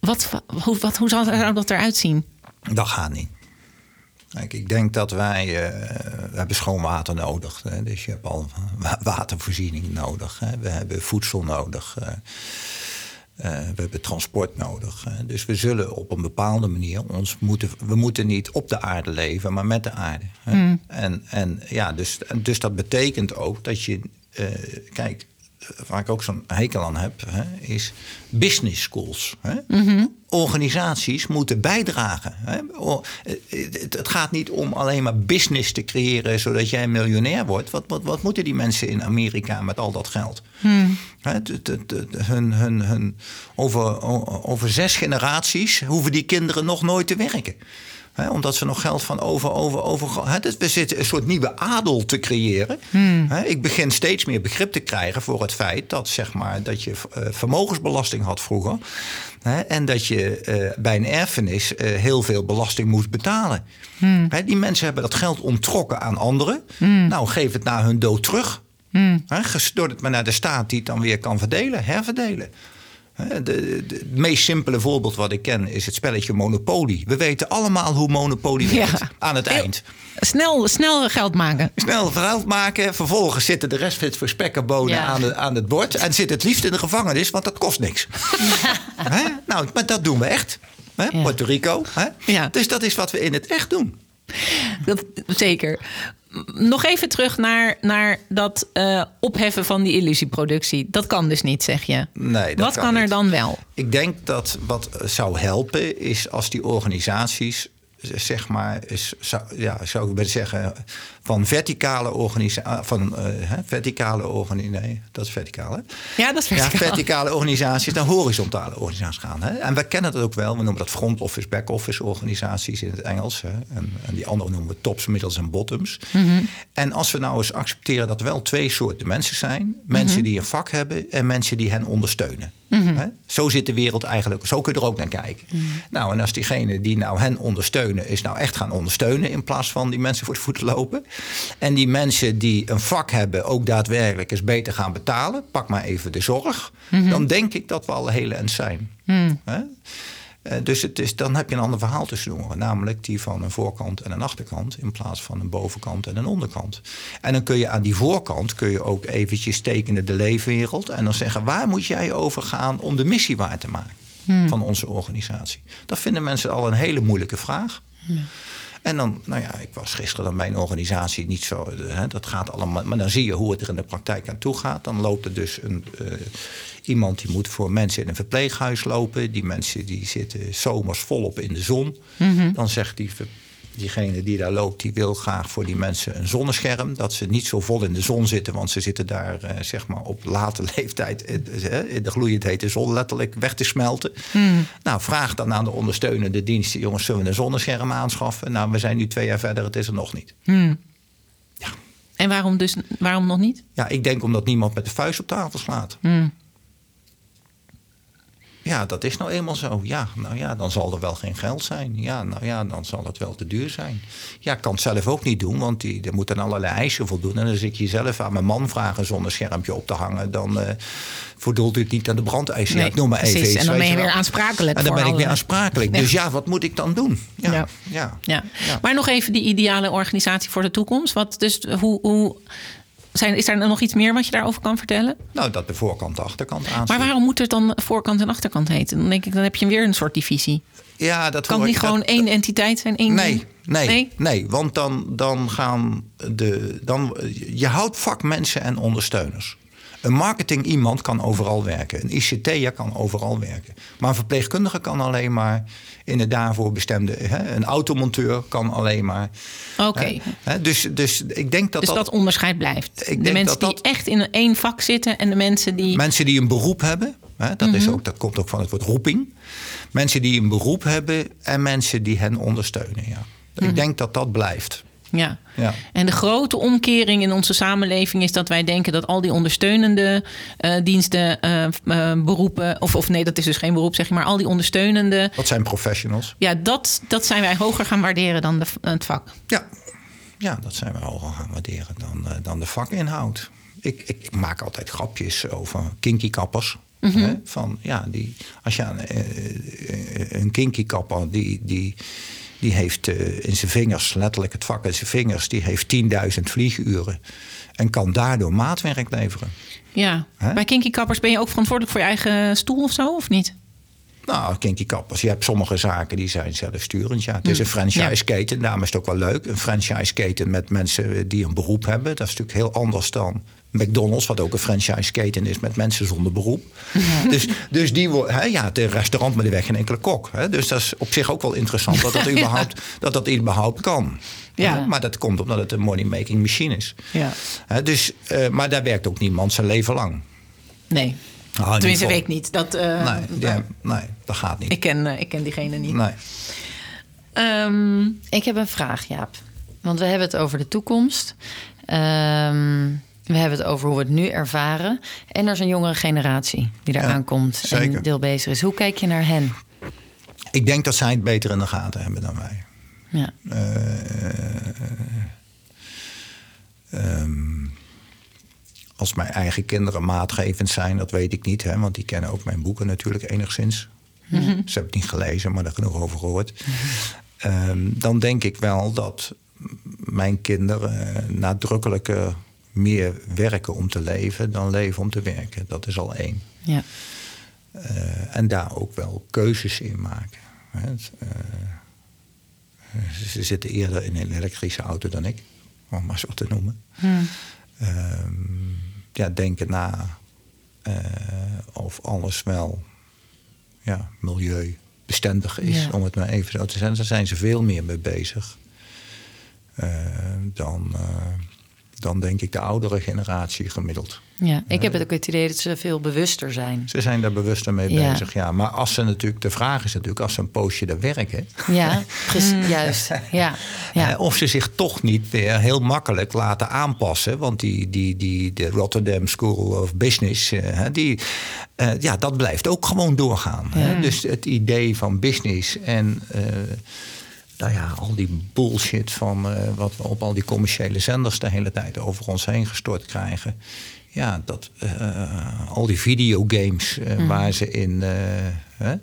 Wat, hoe, wat, hoe zou dat eruit zien? Dat gaat niet. Kijk, ik denk dat wij, eh, we hebben schoon water nodig. Hè? Dus je hebt al wa- watervoorziening nodig. Hè? We hebben voedsel nodig. eh, eh, we hebben transport nodig. Dus we zullen op een bepaalde manier ons moeten. We moeten niet op de aarde leven, maar met de aarde. Hè? En, en ja, dus, dus dat betekent ook dat je. eh, kijk, waar ik ook zo'n hekel aan heb, hè, is business schools. Hè? Organisaties moeten bijdragen. Hè? O- Het, het gaat niet om alleen maar business te creëren zodat jij miljonair wordt. Wat, wat, wat moeten die mensen in Amerika met al dat geld? Hè, het- het- hun, hun, hun, over, over zes generaties hoeven die kinderen nog nooit te werken. Omdat ze nog geld van over, over, over. Dus we zitten een soort nieuwe adel te creëren. Hè, ik begin steeds meer begrip te krijgen voor het feit dat, zeg maar, dat je eh, vermogensbelasting had vroeger. En dat je eh, bij een erfenis eh, heel veel belasting moest betalen. Hè, die mensen hebben dat geld onttrokken aan anderen. Nou, geef het na hun dood terug. Hè, gestort het maar naar de staat die het dan weer kan verdelen, herverdelen. Hè, De, de- het meest simpele voorbeeld wat ik ken is het spelletje Monopoly. We weten allemaal hoe Monopoly Ja. werkt aan het eind. Snel, snel geld maken. Snel verhaal maken, vervolgens zitten de rest van het Ja. aan, de, aan het bord... en zit het liefst in de gevangenis, want dat kost niks. Hè? Nou, maar dat doen we echt. Hè? Ja. Puerto Rico. Hè? Ja. Dus dat is wat we in het echt doen. Dat, zeker. Nog even terug naar, naar dat eh, opheffen van die illusieproductie. Dat kan dus niet, zeg je. Nee, dat Wat kan kan, er dan wel? Ik denk dat wat zou helpen is als die organisaties, zeg maar, is, zou, ja, zou ik willen zeggen, van verticale organisaties, van eh, verticale organisaties, nee, dat is verticaal, hè? Ja, dat is Ja, verticaal. verticale organisaties naar horizontale organisaties gaan. Hè? En we kennen dat ook wel. We noemen dat front office, back office organisaties in het Engels. Hè? En, en die andere noemen we tops, middels en bottoms. En als we nou eens accepteren dat er wel twee soorten mensen zijn: mensen die een vak hebben en mensen die hen ondersteunen. Hè? Zo zit de wereld eigenlijk, zo kun je er ook naar kijken. Nou, en als diegene die nou hen ondersteunen, is nou echt gaan ondersteunen in plaats van die mensen voor de voeten lopen. En die mensen die een vak hebben, ook daadwerkelijk eens beter gaan betalen. Pak maar even de zorg. Dan denk ik dat we al heel eind zijn. Hè? Eh, Dus het is, dan heb je een ander verhaal te snoeren. Namelijk die van een voorkant en een achterkant. In plaats van een bovenkant en een onderkant. En dan kun je aan die voorkant kun je ook eventjes tekenen de leefwereld. En dan zeggen waar moet jij over gaan om de missie waar te maken. Van onze organisatie. Dat vinden mensen al een hele moeilijke vraag. En dan, nou ja, ik was gisteren dan bij een organisatie niet zo. eh, Hè, dat gaat allemaal. Maar dan zie je hoe het er in de praktijk aan toe gaat. Dan loopt er dus een, eh, iemand die moet voor mensen in een verpleeghuis lopen. Die mensen die zitten zomers volop in de zon. Dan zegt die, ver- diegene die daar loopt, die wil graag voor die mensen een zonnescherm. Dat ze niet zo vol in de zon zitten, want ze zitten daar eh, zeg maar op late leeftijd in, eh, in de gloeiend hete zon letterlijk weg te smelten. Nou, vraag dan aan de ondersteunende diensten, jongens, zullen we een zonnescherm aanschaffen? Nou, we zijn nu twee jaar verder, het is er nog niet. Ja, En waarom, dus, waarom nog niet? Ja, ik denk omdat niemand met de vuist op tafel slaat. Hmm. Ja, dat is nou eenmaal zo. Ja, nou ja, dan zal er wel geen geld zijn. Ja, nou ja, dan zal het wel te duur zijn. Ja, ik kan het zelf ook niet doen, want die, er moeten allerlei eisen voldoen. En als ik jezelf aan mijn man vragen zonder schermpje op te hangen, dan uh, voldoet het niet aan de brandeisen. Nee, ja, ik noem maar even precies. iets, En dan ben je weer aansprakelijk. En dan ben ik weer aansprakelijk. Dus ja, wat moet ik dan doen? Ja, Ja. ja. Ja. Ja. Maar nog even die ideale organisatie voor de toekomst. Wat, dus hoe, hoe zijn, is er nog iets meer wat je daarover kan vertellen? Nou, dat de voorkant de achterkant aansluit. Maar waarom moet het dan voorkant en achterkant heten? Dan denk ik, dan heb je weer een soort divisie. Ja, dat Kan het niet ik- gewoon dat- één entiteit zijn? Één Nee, ding? nee, Nee? nee, want dan, dan gaan de. Dan, je houdt vakmensen en ondersteuners. Een marketing iemand kan overal werken. Een ICT'er kan overal werken. Maar een verpleegkundige kan alleen maar in de daarvoor bestemde. Hè, een automonteur kan alleen maar. Oké. dus, dus ik denk dat Dus dat, onderscheid blijft. De mensen dat die echt in één vak zitten en de mensen die. Mensen die een beroep hebben, hè, dat, Mhm. is ook, dat komt ook van het woord roeping. Mensen die een beroep hebben en mensen die hen ondersteunen. Ja. Mhm. Ik denk dat dat blijft. Ja. Ja. En de grote omkering in onze samenleving is dat wij denken dat al die ondersteunende eh, diensten, eh, eh, beroepen, of, of nee, dat is dus geen beroep, zeg je maar, al die ondersteunende, Dat zijn professionals. ja, dat, dat zijn wij hoger gaan waarderen dan de, het vak. Ja, ja dat zijn we al gaan waarderen dan, dan de vakinhoud. Ik, ik, ik maak altijd grapjes over kinky kappers. hè, van, ja, die, als je aan een kinky kapper, die, die, die heeft eh, in zijn vingers, letterlijk het vak in zijn vingers, die heeft 10.000 vlieguren. En kan daardoor maatwerk leveren. Ja. Bij Kinky Kappers ben je ook verantwoordelijk voor je eigen stoel of zo, of niet? Nou, kinky kappers. Je hebt sommige zaken die zijn zelfsturend. Ja, het is een franchise-keten. Daarom is het ook wel leuk. Een franchise-keten met mensen die een beroep hebben. Dat is natuurlijk heel anders dan McDonald's, wat ook een franchise-keten is met mensen zonder beroep. Dus, dus die hè, ja, het restaurant met de weg geen enkele kok. Hè, dus dat is op zich ook wel interessant dat dat überhaupt, dat dat überhaupt kan. Ja. Hè, Maar dat komt omdat het een money-making machine is. Ja. Hè, dus, eh, maar daar werkt ook niemand zijn leven lang. Nee. Nou, in Tenminste, weet ik niet. Dat, eh, Nee, ja, nee, dat gaat niet. ik, ken, eh, ik ken diegene niet. Nee. Ehm, Ik heb een vraag, Jaap. Want we hebben het over de toekomst. Ehm, we hebben het over hoe we het nu ervaren. En er is een jongere generatie die eraan Ja, zeker. en deel bezig is. Hoe kijk je naar hen? Ik denk dat zij het beter in de gaten hebben dan wij. Ja. Ehm, als mijn eigen kinderen maatgevend zijn, dat weet ik niet. Hè, want die kennen ook mijn boeken natuurlijk enigszins. Ze hebben het niet gelezen, maar er genoeg over gehoord. Ehm, dan denk ik wel dat mijn kinderen nadrukkelijker meer werken om te leven dan leven om te werken. Dat is al één. ja. Eh, en daar ook wel keuzes in maken. Het, eh, ze- zitten eerder in een elektrische auto dan ik, om maar zo te noemen. Ehm, ja, denken na eh, of alles wel ja, milieubestendig is, Ja. om het maar even zo te zeggen. Daar zijn ze veel meer mee bezig dan, dan denk ik de oudere generatie gemiddeld. ja. Ik heb het ook het idee dat ze veel bewuster zijn. Ze zijn daar bewuster mee Ja. bezig, ja. Maar als ze natuurlijk, de vraag is natuurlijk, als ze een poosje daar werken, Ja, precies. Juist. Ja. ja. eh, of ze zich toch niet weer heel makkelijk laten aanpassen. Want die, die, die, de Rotterdam School of Business, eh, die, eh, ja, dat blijft ook gewoon doorgaan. Dus het idee van business en. eh, nou ja, al die bullshit van eh, wat we op al die commerciële zenders de hele tijd over ons heen gestort krijgen. Ja, dat, eh, al die videogames eh, waar ze in. eh, hè,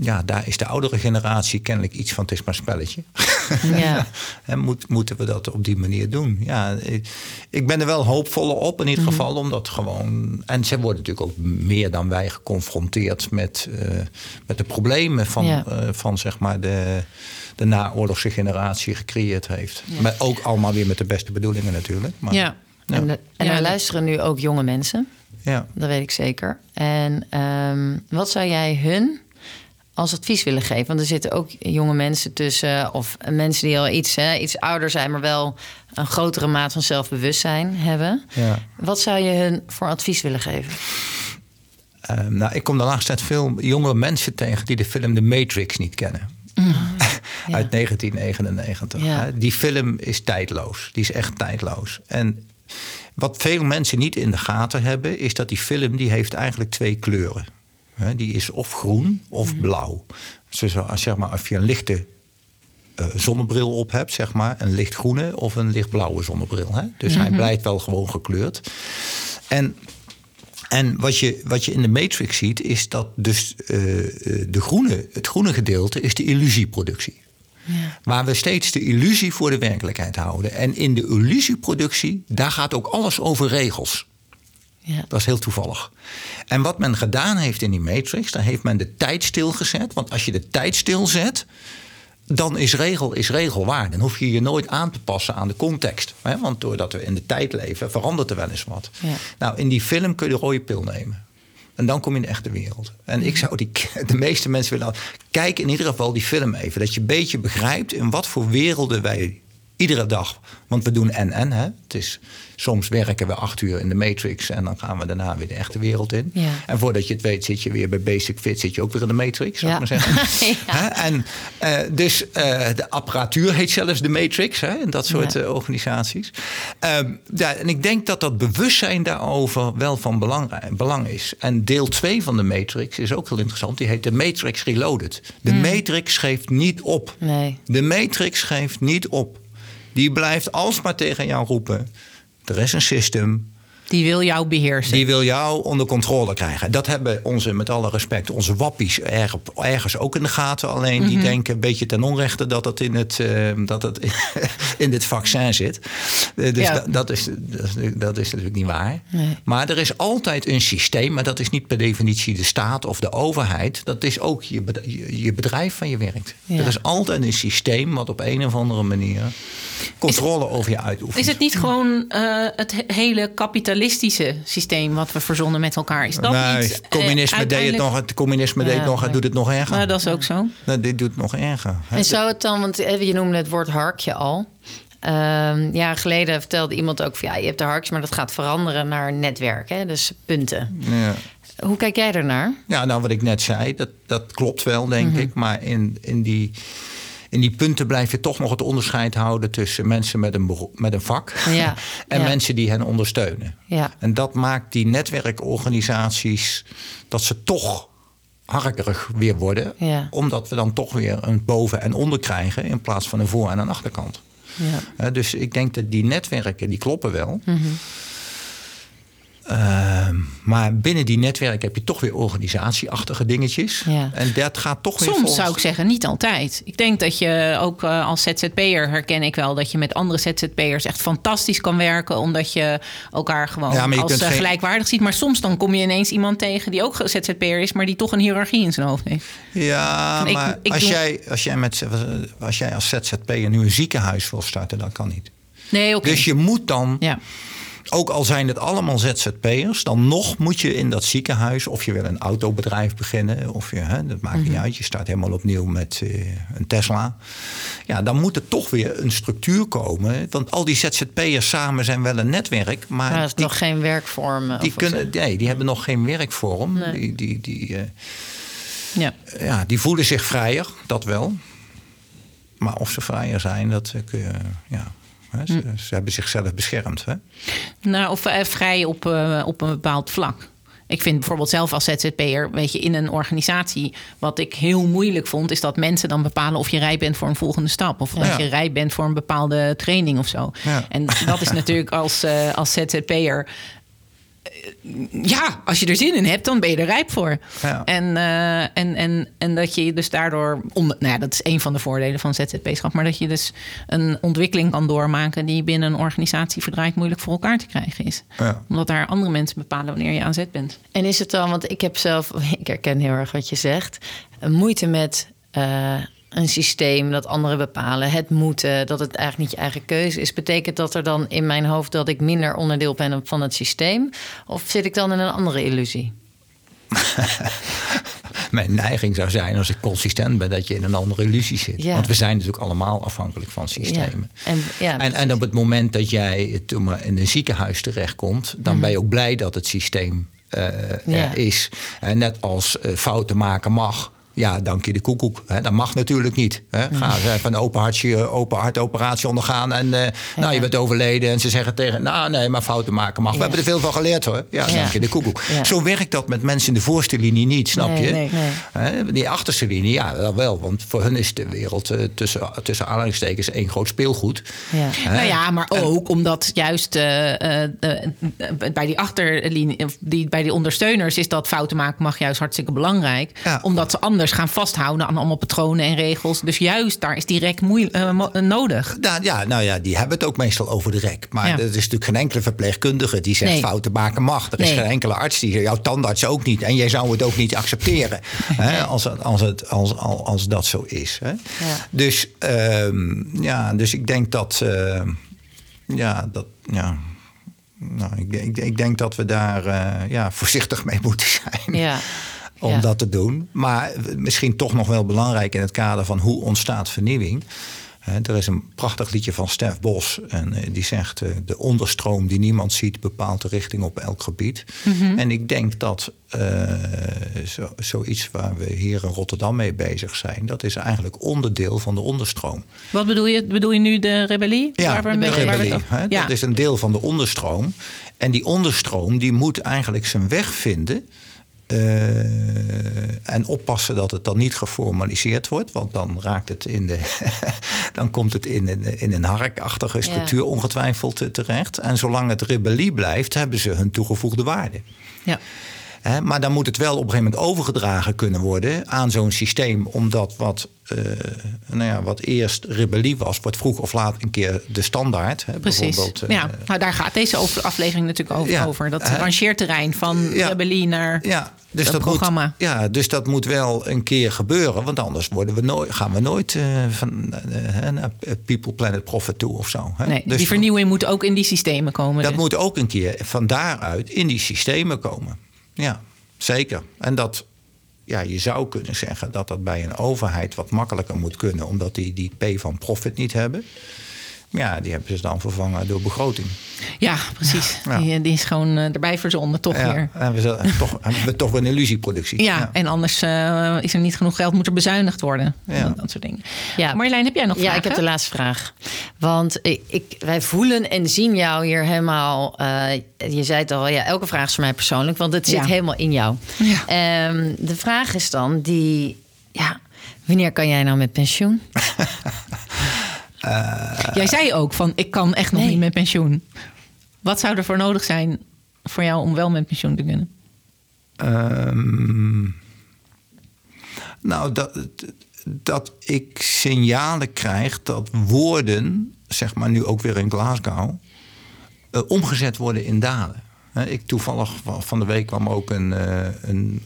ja, daar is de oudere generatie kennelijk iets van. Het is maar een spelletje. Ja. En moet, moeten we dat op die manier doen? Ja, ik, ik ben er wel hoopvoller op in ieder Mhm. geval. Omdat gewoon. En ze worden natuurlijk ook meer dan wij geconfronteerd met, eh, met de problemen van, Ja. eh, van zeg maar de, de naoorlogse generatie gecreëerd heeft. Maar ook allemaal weer met de beste bedoelingen natuurlijk. Maar, ja. En, de- en Ja, er luisteren nu ook jonge mensen. ja. Dat weet ik zeker. En ehm, wat zou jij hun als advies willen geven? Want er zitten ook jonge mensen tussen, of mensen die al iets, hè, iets ouder zijn, maar wel een grotere maat van zelfbewustzijn hebben. Ja. Wat zou je hun voor advies willen geven? Ehm, nou, ik kom de laatste tijd veel jongere mensen tegen die de film The Matrix niet kennen. uit 1999. Ja. Hè. Die film is tijdloos. Die is echt tijdloos. En wat veel mensen niet in de gaten hebben, is dat die film die heeft eigenlijk twee kleuren. Die is of groen of Mhm. blauw. Dus als, zeg maar, als je een lichte eh, zonnebril op hebt, zeg maar, een lichtgroene of een lichtblauwe zonnebril. Hè? Dus Mhm. hij blijft wel gewoon gekleurd. En, en wat, je, wat je in de Matrix ziet, is dat dus eh, eh, de groene, het groene gedeelte is de illusieproductie. Waar we steeds de illusie voor de werkelijkheid houden. En in de illusieproductie, daar gaat ook alles over regels. Ja. Dat is heel toevallig. En wat men gedaan heeft in die Matrix, dan heeft men de tijd stilgezet. Want als je de tijd stilzet, dan is regel is regel waar. Dan hoef je je nooit aan te passen aan de context. Hè? Want doordat we in de tijd leven, verandert er wel eens wat. Ja. Nou, in die film kun je de rode pil nemen. En dan kom je in de echte wereld. En ik zou die, de meeste mensen willen. Kijk in ieder geval die film even. Dat je een beetje begrijpt in wat voor werelden wij iedere dag. Want we doen en-en. Hè? Het is, soms werken we acht uur in de Matrix. En dan gaan we daarna weer de echte wereld in. Ja. En voordat je het weet, zit je weer bij Basic Fit. Zit je ook weer in de Matrix, zou ik maar zeggen. Ja. En, eh, dus eh, de apparatuur heet zelfs de Matrix. Hè? En dat soort eh, organisaties. Ehm, ja, en ik denk dat dat bewustzijn daarover wel van belang, belang is. En deel 2 van de Matrix is ook heel interessant. Die heet de Matrix Reloaded. De Matrix geeft niet op. Nee. De Matrix geeft niet op. Die blijft alsmaar tegen jou roepen. Er is een system. Die wil jou beheersen. Die wil jou onder controle krijgen. Dat hebben onze, met alle respect, onze wappies erg, ergens ook in de gaten. Alleen die denken een beetje ten onrechte dat het in het, eh, dat het in dit vaccin zit. Eh, dus Ja. da- dat, is, dat, is, dat is natuurlijk niet waar. Nee. Maar er is altijd een systeem. Maar dat is niet per definitie de staat of de overheid. Dat is ook je, je, bedrijf waar je werkt. Ja. Er is altijd een systeem wat op een of andere manier controle over je uitoefent. Is het niet gewoon eh, het he- hele kapitalistische systeem wat we verzonnen met elkaar? Is dat nee, niet, het eh, communisme, deed het nog, het communisme deed het nog, het doet het nog erger. Nou, dat is ook zo. Nou, dit doet het nog erger. hè. En zou het dan, want eh, je noemde het woord harkje al. Ehm jaren geleden vertelde iemand ook van ja, je hebt de harkjes, maar dat gaat veranderen naar netwerk, hè? dus punten. Ja. Hoe kijk jij ernaar? Ja, nou wat ik net zei, dat, dat klopt wel, denk Mhm. ik. Maar in, in, die, in die punten blijf je toch nog het onderscheid houden tussen mensen met een, met een vak Ja, en ja. mensen die hen ondersteunen. Ja. En dat maakt die netwerkorganisaties dat ze toch harkerig weer worden. Omdat we dan toch weer een boven en onder krijgen in plaats van een voor- en een achterkant. Dus ik denk dat die netwerken, die kloppen wel. Mhm. Ehm, maar binnen die netwerken heb je toch weer organisatieachtige dingetjes. Ja. En dat gaat toch weer Soms volgens- zou ik zeggen, niet altijd. Ik denk dat je ook eh, als ZZP'er herken ik wel dat je met andere ZZP'ers echt fantastisch kan werken. Omdat je elkaar gewoon Ja, maar je als eh, geen- gelijkwaardig ziet. Maar soms dan kom je ineens iemand tegen die ook ZZP'er is, maar die toch een hiërarchie in zijn hoofd heeft. Ja, Ik- maar ik als, doe- jij, als, jij met, als jij als ZZP'er nu een ziekenhuis wil starten, dat kan niet. Nee, oké. Dus je moet dan, Ja. Ook al zijn het allemaal ZZP'ers, dan nog moet je in dat ziekenhuis, of je wil een autobedrijf beginnen, of je, hè, dat maakt Mhm. niet uit, je start helemaal opnieuw met eh, een Tesla. Ja, dan moet er toch weer een structuur komen. Want al die ZZP'ers samen zijn wel een netwerk, maar Maar dat is die, nog geen werkvorm. die, kunnen, nee, die hebben nog geen werkvorm. Nee. Die, die, die, eh, ja. ja, die voelen zich vrijer, dat wel. Maar of ze vrijer zijn, dat eh, kun je, ja. Hè, ze, ze hebben zichzelf beschermd. Hè? Nou, of eh, vrij op, eh, op een bepaald vlak. Ik vind bijvoorbeeld zelf als ZZP'er, weet je, in een organisatie... wat ik heel moeilijk vond, is dat mensen dan bepalen... of je rij bent voor een volgende stap. Of Ja. dat je rij bent voor een bepaalde training of zo. Ja. En dat is natuurlijk als, eh, als ZZP'er... eh, Ja, als je er zin in hebt, dan ben je er rijp voor. Ja. En, eh, en, en, en dat je dus daardoor... Nou ja, dat is een van de voordelen van ZZP-schap... maar dat je dus een ontwikkeling kan doormaken... die binnen een organisatie verdraaid moeilijk voor elkaar te krijgen is. Ja. Omdat daar andere mensen bepalen wanneer je aan zet bent. En is het dan, want ik heb zelf, ik herken heel erg wat je zegt, een moeite met eh, een systeem dat anderen bepalen, het moeten, dat het eigenlijk niet je eigen keuze is. Betekent dat er dan in mijn hoofd dat ik minder onderdeel ben van het systeem? Of zit ik dan in een andere illusie? Mijn neiging zou zijn, als ik consistent ben, dat je in een andere illusie zit. Ja. Want we zijn natuurlijk allemaal afhankelijk van systemen. Ja. En, ja, En, en op het moment dat jij in een ziekenhuis terechtkomt, dan ben je ook blij dat het systeem eh, Ja. er is. En net als eh, fouten maken mag, Ja, dank je de koekoek. Dat mag natuurlijk niet. Hè. Ga ze even een open, hartje, open hartoperatie ondergaan. En uh, nou, je bent overleden. En ze zeggen tegen, nou nee, maar fouten maken mag. We hebben er veel van geleerd hoor. Ja, dank je de koekoek. Zo werkt dat met mensen in de voorste linie niet, snap je? Nee, nee. Die achterste linie, ja, dat wel. Want voor hun is de wereld uh, tussen, tussen aanhalingstekens één groot speelgoed. Ja. Nou ja, maar ook omdat juist uh, bij die achterlinie, die, bij die ondersteuners is dat fouten maken mag juist hartstikke belangrijk. Omdat ze anders gaan vasthouden aan allemaal patronen en regels. Dus juist daar is die rek moeilijk, uh, nodig. Nou, ja, nou ja, die hebben het ook meestal over de rek. Maar er is natuurlijk geen enkele verpleegkundige die zegt fouten maken mag. Er is geen enkele arts die jouw tandarts ook niet. En jij zou het ook niet accepteren hè, als, als, het, als, als, als dat zo is. Hè. Ja. Dus, um, ja, dus ik denk dat. Uh, ja, dat. Ja, nou, ik, ik, ik, denk dat we daar uh, ja, voorzichtig mee moeten zijn. Ja om dat te doen. Maar misschien toch nog wel belangrijk in het kader van hoe ontstaat vernieuwing. Er is een prachtig liedje van Stef Bos. En eh, die zegt: eh, De onderstroom die niemand ziet, bepaalt de richting op elk gebied. Mhm. En ik denk dat uh, zo, zoiets waar we hier in Rotterdam mee bezig zijn, dat is eigenlijk onderdeel van de onderstroom. Wat bedoel je? Bedoel je nu de rebellie? Ja, de rebellie. ja. Dat is een deel van de onderstroom. En die onderstroom die moet eigenlijk zijn weg vinden en oppassen dat het dan niet geformaliseerd wordt, want dan raakt het in de. dan komt het in een, in een harkachtige structuur ongetwijfeld terecht. En zolang het rebellie blijft, hebben ze hun toegevoegde waarde. Ja maar dan moet het wel op een gegeven moment overgedragen kunnen worden aan zo'n systeem. Omdat wat, uh, nou ja, wat eerst rebellie was, wordt vroeg of laat een keer de standaard. Hè, Precies. Uh, ja, nou, daar gaat deze aflevering natuurlijk over. over dat rangeerterrein van rebellie naar ja, dus dat programma. Moet, ja, dus dat moet wel een keer gebeuren. Want anders worden we nooit, gaan we nooit uh, van naar People, Planet, Profit toe of zo. Hè? Nee, dus die vernieuwing moet ook in die systemen komen. Dat dus. moet ook een keer van daaruit in die systemen komen. Ja, zeker. En dat, ja, je zou kunnen zeggen dat dat bij een overheid wat makkelijker moet kunnen, omdat die die P van profit niet hebben. Ja, die hebben ze dan vervangen door begroting. Ja, precies. Die, die, is gewoon uh, erbij verzonden, toch ja. weer. En we, zijn, toch, hebben we toch een illusieproductie. Ja, ja. en anders uh, is er niet genoeg geld, moet er bezuinigd worden. Ja. Dat, soort dingen. Ja. Marjolein, heb jij nog vragen? Ja, ik heb de laatste vraag. Want ik, ik wij voelen en zien jou hier helemaal... Uh, je zei het al, ja, elke vraag is voor mij persoonlijk... want het zit helemaal in jou. Um, de vraag is dan, die... Ja, wanneer kan jij nou met pensioen? Uh, Jij zei ook van ik kan echt nog niet met pensioen. Wat zou er voor nodig zijn voor jou om wel met pensioen te kunnen? Um, nou, dat, dat ik signalen krijg dat woorden, zeg maar nu ook weer in Glasgow, uh, omgezet worden in daden. Ik toevallig van de week kwam ook een, uh, een,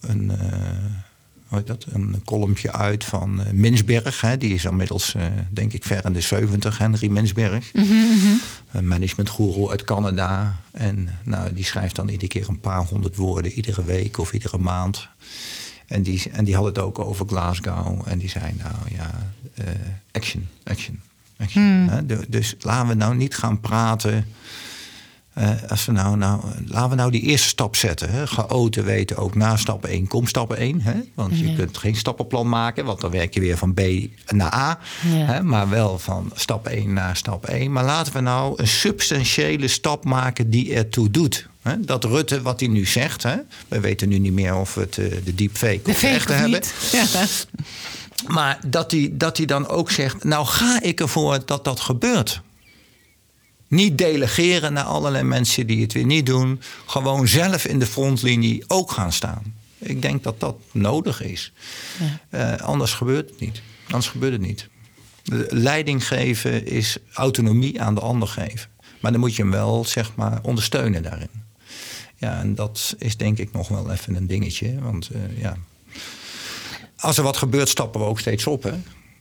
een dat, een kolompje uit van uh, Minsberg. Hè, die is inmiddels, uh, denk ik, ver in de 70, Henry Minsberg. Mm -hmm. Een managementgoeroe uit Canada. En nou, die schrijft dan iedere keer een paar honderd woorden, iedere week of iedere maand. En die, en die had het ook over Glasgow. En die zei, nou ja, uh, action, action, action. Mm. Hè, dus laten we nou niet gaan praten uh, als we nou, nou, laten we nou die eerste stap zetten. Hè. Chaoten weten ook na stap 1 komt stap 1. Hè. Want je kunt geen stappenplan maken, want dan werk je weer van B naar A. Hè, maar wel van stap 1 naar stap 1. Maar laten we nou een substantiële stap maken die ertoe doet. Hè. Dat Rutte, wat hij nu zegt, hè, we weten nu niet meer of het uh, de deepfake of de echte hebben. Ja. Maar dat hij, dat hij dan ook zegt, nou ga ik ervoor dat dat gebeurt. Niet delegeren naar allerlei mensen die het weer niet doen. Gewoon zelf in de frontlinie ook gaan staan. Ik denk dat dat nodig is. Ja. Uh, anders gebeurt het niet. Anders gebeurt het niet. leiding geven is autonomie aan de ander geven. Maar dan moet je hem wel, zeg maar, ondersteunen daarin. Ja, en dat is denk ik nog wel even een dingetje. Want uh, ja, als er wat gebeurt, stappen we ook steeds op. Hè?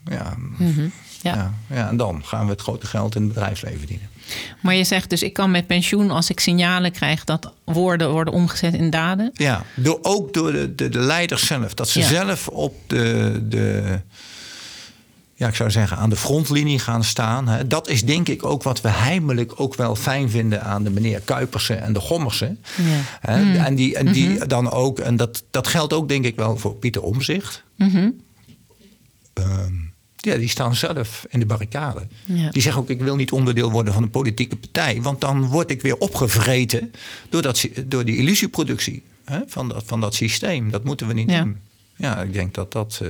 Ja. Mm -hmm. ja. Ja, ja. en dan gaan we het grote geld in het bedrijfsleven verdienen. Maar je zegt dus, ik kan met pensioen als ik signalen krijg dat woorden worden omgezet in daden. Ja, door, ook door de, de, de leiders zelf. Dat ze zelf op de, de, ja, ik zou zeggen, aan de frontlinie gaan staan. Hè. Dat is denk ik ook wat we heimelijk ook wel fijn vinden aan de meneer Kuipersen en de Gommersen. Ja. Hè. Mm. En die, en die Mhm. dan ook, en dat, dat geldt ook denk ik wel voor Pieter Omzicht. Ehm, ja, die staan zelf in de barricade. Ja. Die zeggen ook, ik wil niet onderdeel worden van een politieke partij. Want dan word ik weer opgevreten door, dat, door die illusieproductie hè, van, dat, van dat systeem. Dat moeten we niet Ja. doen. Ja, ik denk dat dat... eh,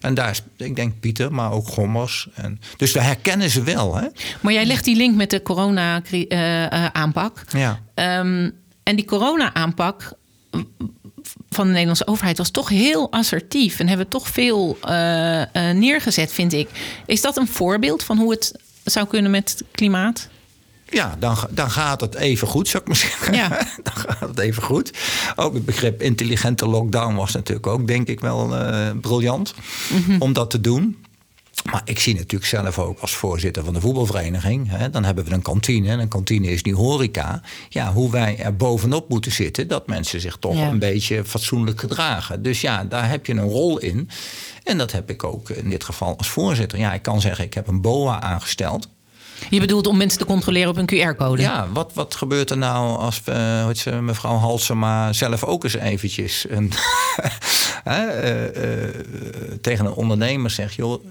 en daar is, ik denk Pieter, maar ook Gommers. En, dus we herkennen ze wel, hè? Maar jij legt die link met de corona-aanpak. Ja. Ehm, en die corona-aanpak van de Nederlandse overheid was toch heel assertief. En hebben toch veel eh, eh, neergezet, vind ik. Is dat een voorbeeld van hoe het zou kunnen met het klimaat? Ja, dan, dan gaat het even goed, zou ik maar zeggen. Ja. dan gaat het even goed. Ook het begrip intelligente lockdown was natuurlijk ook, denk ik, wel eh, briljant om dat te doen. Maar ik zie natuurlijk zelf ook als voorzitter van de voetbalvereniging. Hè, dan hebben we een kantine. En een kantine is nu horeca. Ja, hoe wij er bovenop moeten zitten. Dat mensen zich toch Ja. een beetje fatsoenlijk gedragen. Dus ja, daar heb je een rol in. En dat heb ik ook in dit geval als voorzitter. Ja, ik kan zeggen, ik heb een BOA aangesteld. Je bedoelt om mensen te controleren op een QR-code? Ja, wat, wat gebeurt er nou als heet ze, mevrouw Halsema zelf ook eens eventjes een, eh, eh, tegen een ondernemer zegt... joh,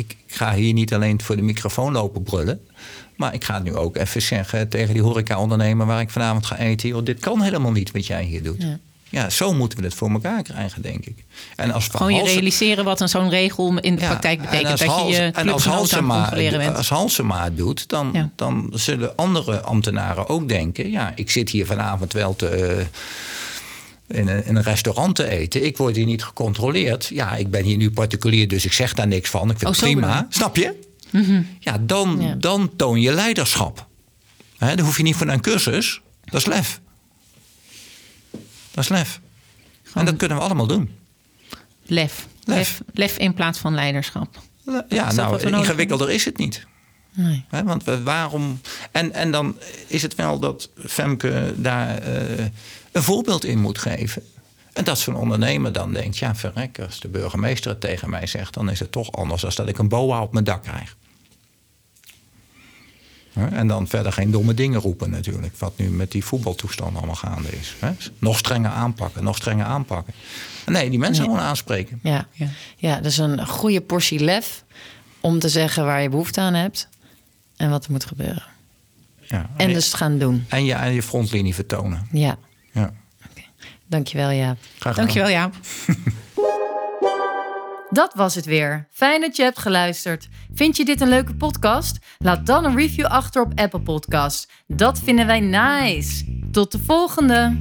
ik ga hier niet alleen voor de microfoon lopen brullen... maar ik ga het nu ook even zeggen tegen die horeca-ondernemer... waar ik vanavond ga eten, joh, dit kan helemaal niet wat jij hier doet. Ja. Ja, zo moeten we het voor elkaar krijgen, denk ik. En als Gewoon je realiseren wat zo'n regel in de ja, praktijk en betekent. als Dat je Hals- je en als Halsema, als Halsema het doet, dan, Ja. dan zullen andere ambtenaren ook denken... ja, ik zit hier vanavond wel te, eh, in, een, in een restaurant te eten. Ik word hier niet gecontroleerd. Ja, ik ben hier nu particulier, dus ik zeg daar niks van. Ik vind Oh, het bedoel prima. je? Snap je? Ja, dan, Ja. dan toon je leiderschap. Hè, dan hoef je niet voor een cursus. Dat is lef. Dat is lef. En dat kunnen we allemaal doen. Lef. Lef. Lef. Lef in plaats van leiderschap. Ja, nou, ingewikkelder is het niet. Nee. Want we, waarom. En, en dan is het wel dat Femke daar eh, een voorbeeld in moet geven. En dat zo'n ondernemer dan denkt: ja, verrek, als de burgemeester het tegen mij zegt, dan is het toch anders dan dat ik een boa op mijn dak krijg. En dan verder geen domme dingen roepen natuurlijk. Wat nu met die voetbaltoestand allemaal gaande is. Nog strenger aanpakken, nog strenger aanpakken. Nee, die mensen Nee. gewoon aanspreken. Ja. Ja. ja, dus een goede portie lef om te zeggen waar je behoefte aan hebt en wat er moet gebeuren. Ja. En dus gaan doen. en je aan je frontlinie vertonen. Ja, ja. Okay. Dankjewel, Jaap. Graag gedaan. Dankjewel, Jaap. Dat was het weer. Fijn dat je hebt geluisterd. Vind je dit een leuke podcast? Laat dan een review achter op Apple Podcast. Dat vinden wij nice. Tot de volgende.